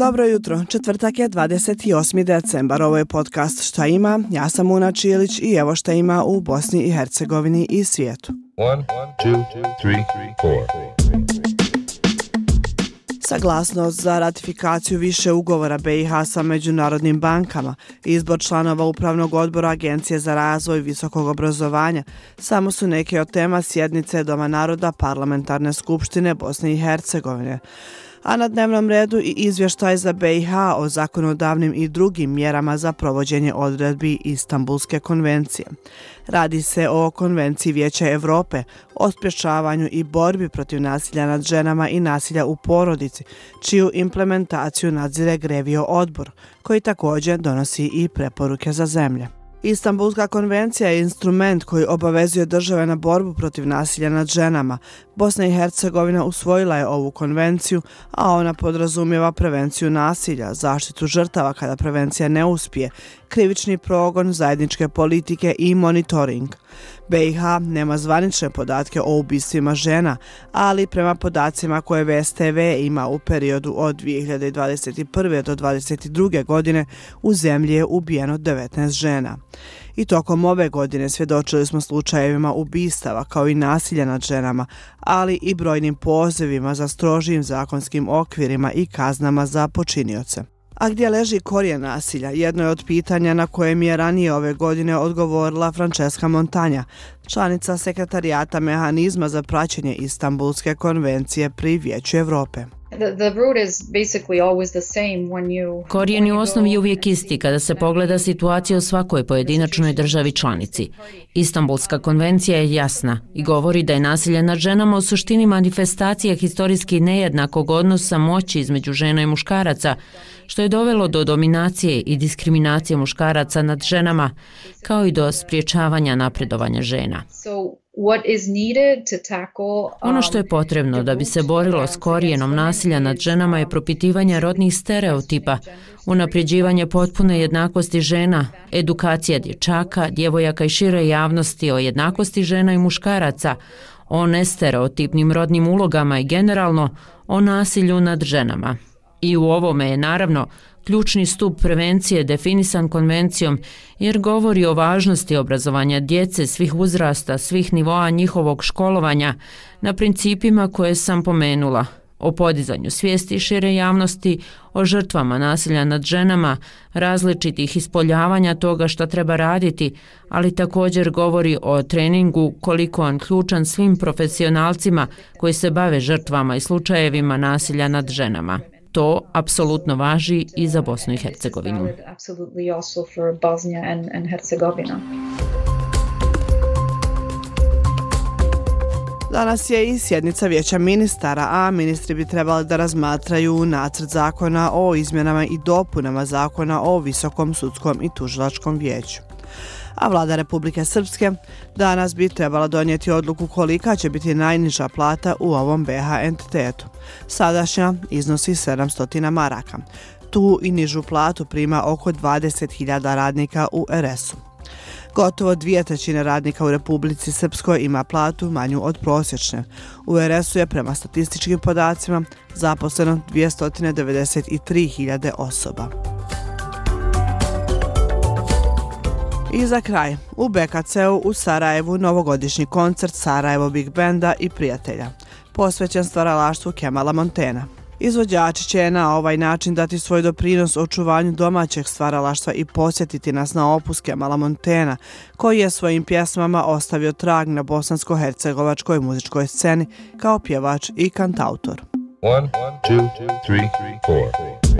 Dobro jutro, četvrtak je 28. decembar, ovo je podcast Šta ima, ja sam Una Čilić i evo šta ima u Bosni i Hercegovini i svijetu. One, two, three, Saglasnost za ratifikaciju više ugovora BiH sa međunarodnim bankama, izbor članova Upravnog odbora Agencije za razvoj visokog obrazovanja, samo su neke od tema sjednice Doma naroda Parlamentarne skupštine Bosne i Hercegovine a na dnevnom redu i izvještaj za BiH o zakonodavnim i drugim mjerama za provođenje odredbi Istanbulske konvencije. Radi se o konvenciji Vijeća Evrope o spješavanju i borbi protiv nasilja nad ženama i nasilja u porodici, čiju implementaciju nadzire Grevio odbor, koji također donosi i preporuke za zemlje. Istanbulska konvencija je instrument koji obavezuje države na borbu protiv nasilja nad ženama. Bosna i Hercegovina usvojila je ovu konvenciju, a ona podrazumijeva prevenciju nasilja, zaštitu žrtava kada prevencija ne uspije, krivični progon, zajedničke politike i monitoring. BiH nema zvanične podatke o ubistvima žena, ali prema podacima koje VSTV ima u periodu od 2021. do 2022. godine u zemlji je ubijeno 19 žena. I tokom ove godine svjedočili smo slučajevima ubistava kao i nasilja nad ženama, ali i brojnim pozivima za strožijim zakonskim okvirima i kaznama za počinioce. A gdje leži korijen nasilja? Jedno je od pitanja na koje mi je ranije ove godine odgovorila Francesca Montanja, članica sekretarijata mehanizma za praćenje Istanbulske konvencije pri Vijeću Evrope. Korijen je u osnovi uvijek isti kada se pogleda situacija u svakoj pojedinačnoj državi članici. Istanbulska konvencija je jasna i govori da je nasilje nad ženama u suštini manifestacija historijski nejednakog odnosa moći između žena i muškaraca, što je dovelo do dominacije i diskriminacije muškaraca nad ženama, kao i do spriječavanja napredovanja žena. Ono što je um, potrebno da bi se borilo s korijenom nasilja nad ženama je propitivanje rodnih stereotipa, unapređivanje potpune jednakosti žena, edukacija dječaka, djevojaka i šire javnosti o jednakosti žena i muškaraca, o nestereotipnim rodnim ulogama i generalno o nasilju nad ženama. I u ovome je naravno ključni stup prevencije definisan konvencijom jer govori o važnosti obrazovanja djece svih uzrasta, svih nivoa njihovog školovanja na principima koje sam pomenula. O podizanju svijesti šire javnosti, o žrtvama nasilja nad ženama, različitih ispoljavanja toga što treba raditi, ali također govori o treningu koliko on ključan svim profesionalcima koji se bave žrtvama i slučajevima nasilja nad ženama to apsolutno važi i za Bosnu i Hercegovinu. Danas je i sjednica vijeća ministara, a ministri bi trebali da razmatraju nacrt zakona o izmjenama i dopunama zakona o Visokom sudskom i tužilačkom vijeću a vlada Republike Srpske danas bi trebala donijeti odluku kolika će biti najniža plata u ovom BH entitetu. Sadašnja iznosi 700 maraka. Tu i nižu platu prima oko 20.000 radnika u RS-u. Gotovo dvije trećine radnika u Republici Srpskoj ima platu manju od prosječne. U RS-u je prema statističkim podacima zaposleno 293.000 osoba. I za kraj, u BKC-u u Sarajevu novogodišnji koncert Sarajevo Big Benda i prijatelja, posvećen stvaralaštvu Kemala Montena. Izvođači će na ovaj način dati svoj doprinos očuvanju domaćeg stvaralaštva i posjetiti nas na opus Kemala Montena, koji je svojim pjesmama ostavio trag na bosansko-hercegovačkoj muzičkoj sceni kao pjevač i kantautor. One, two, three, four.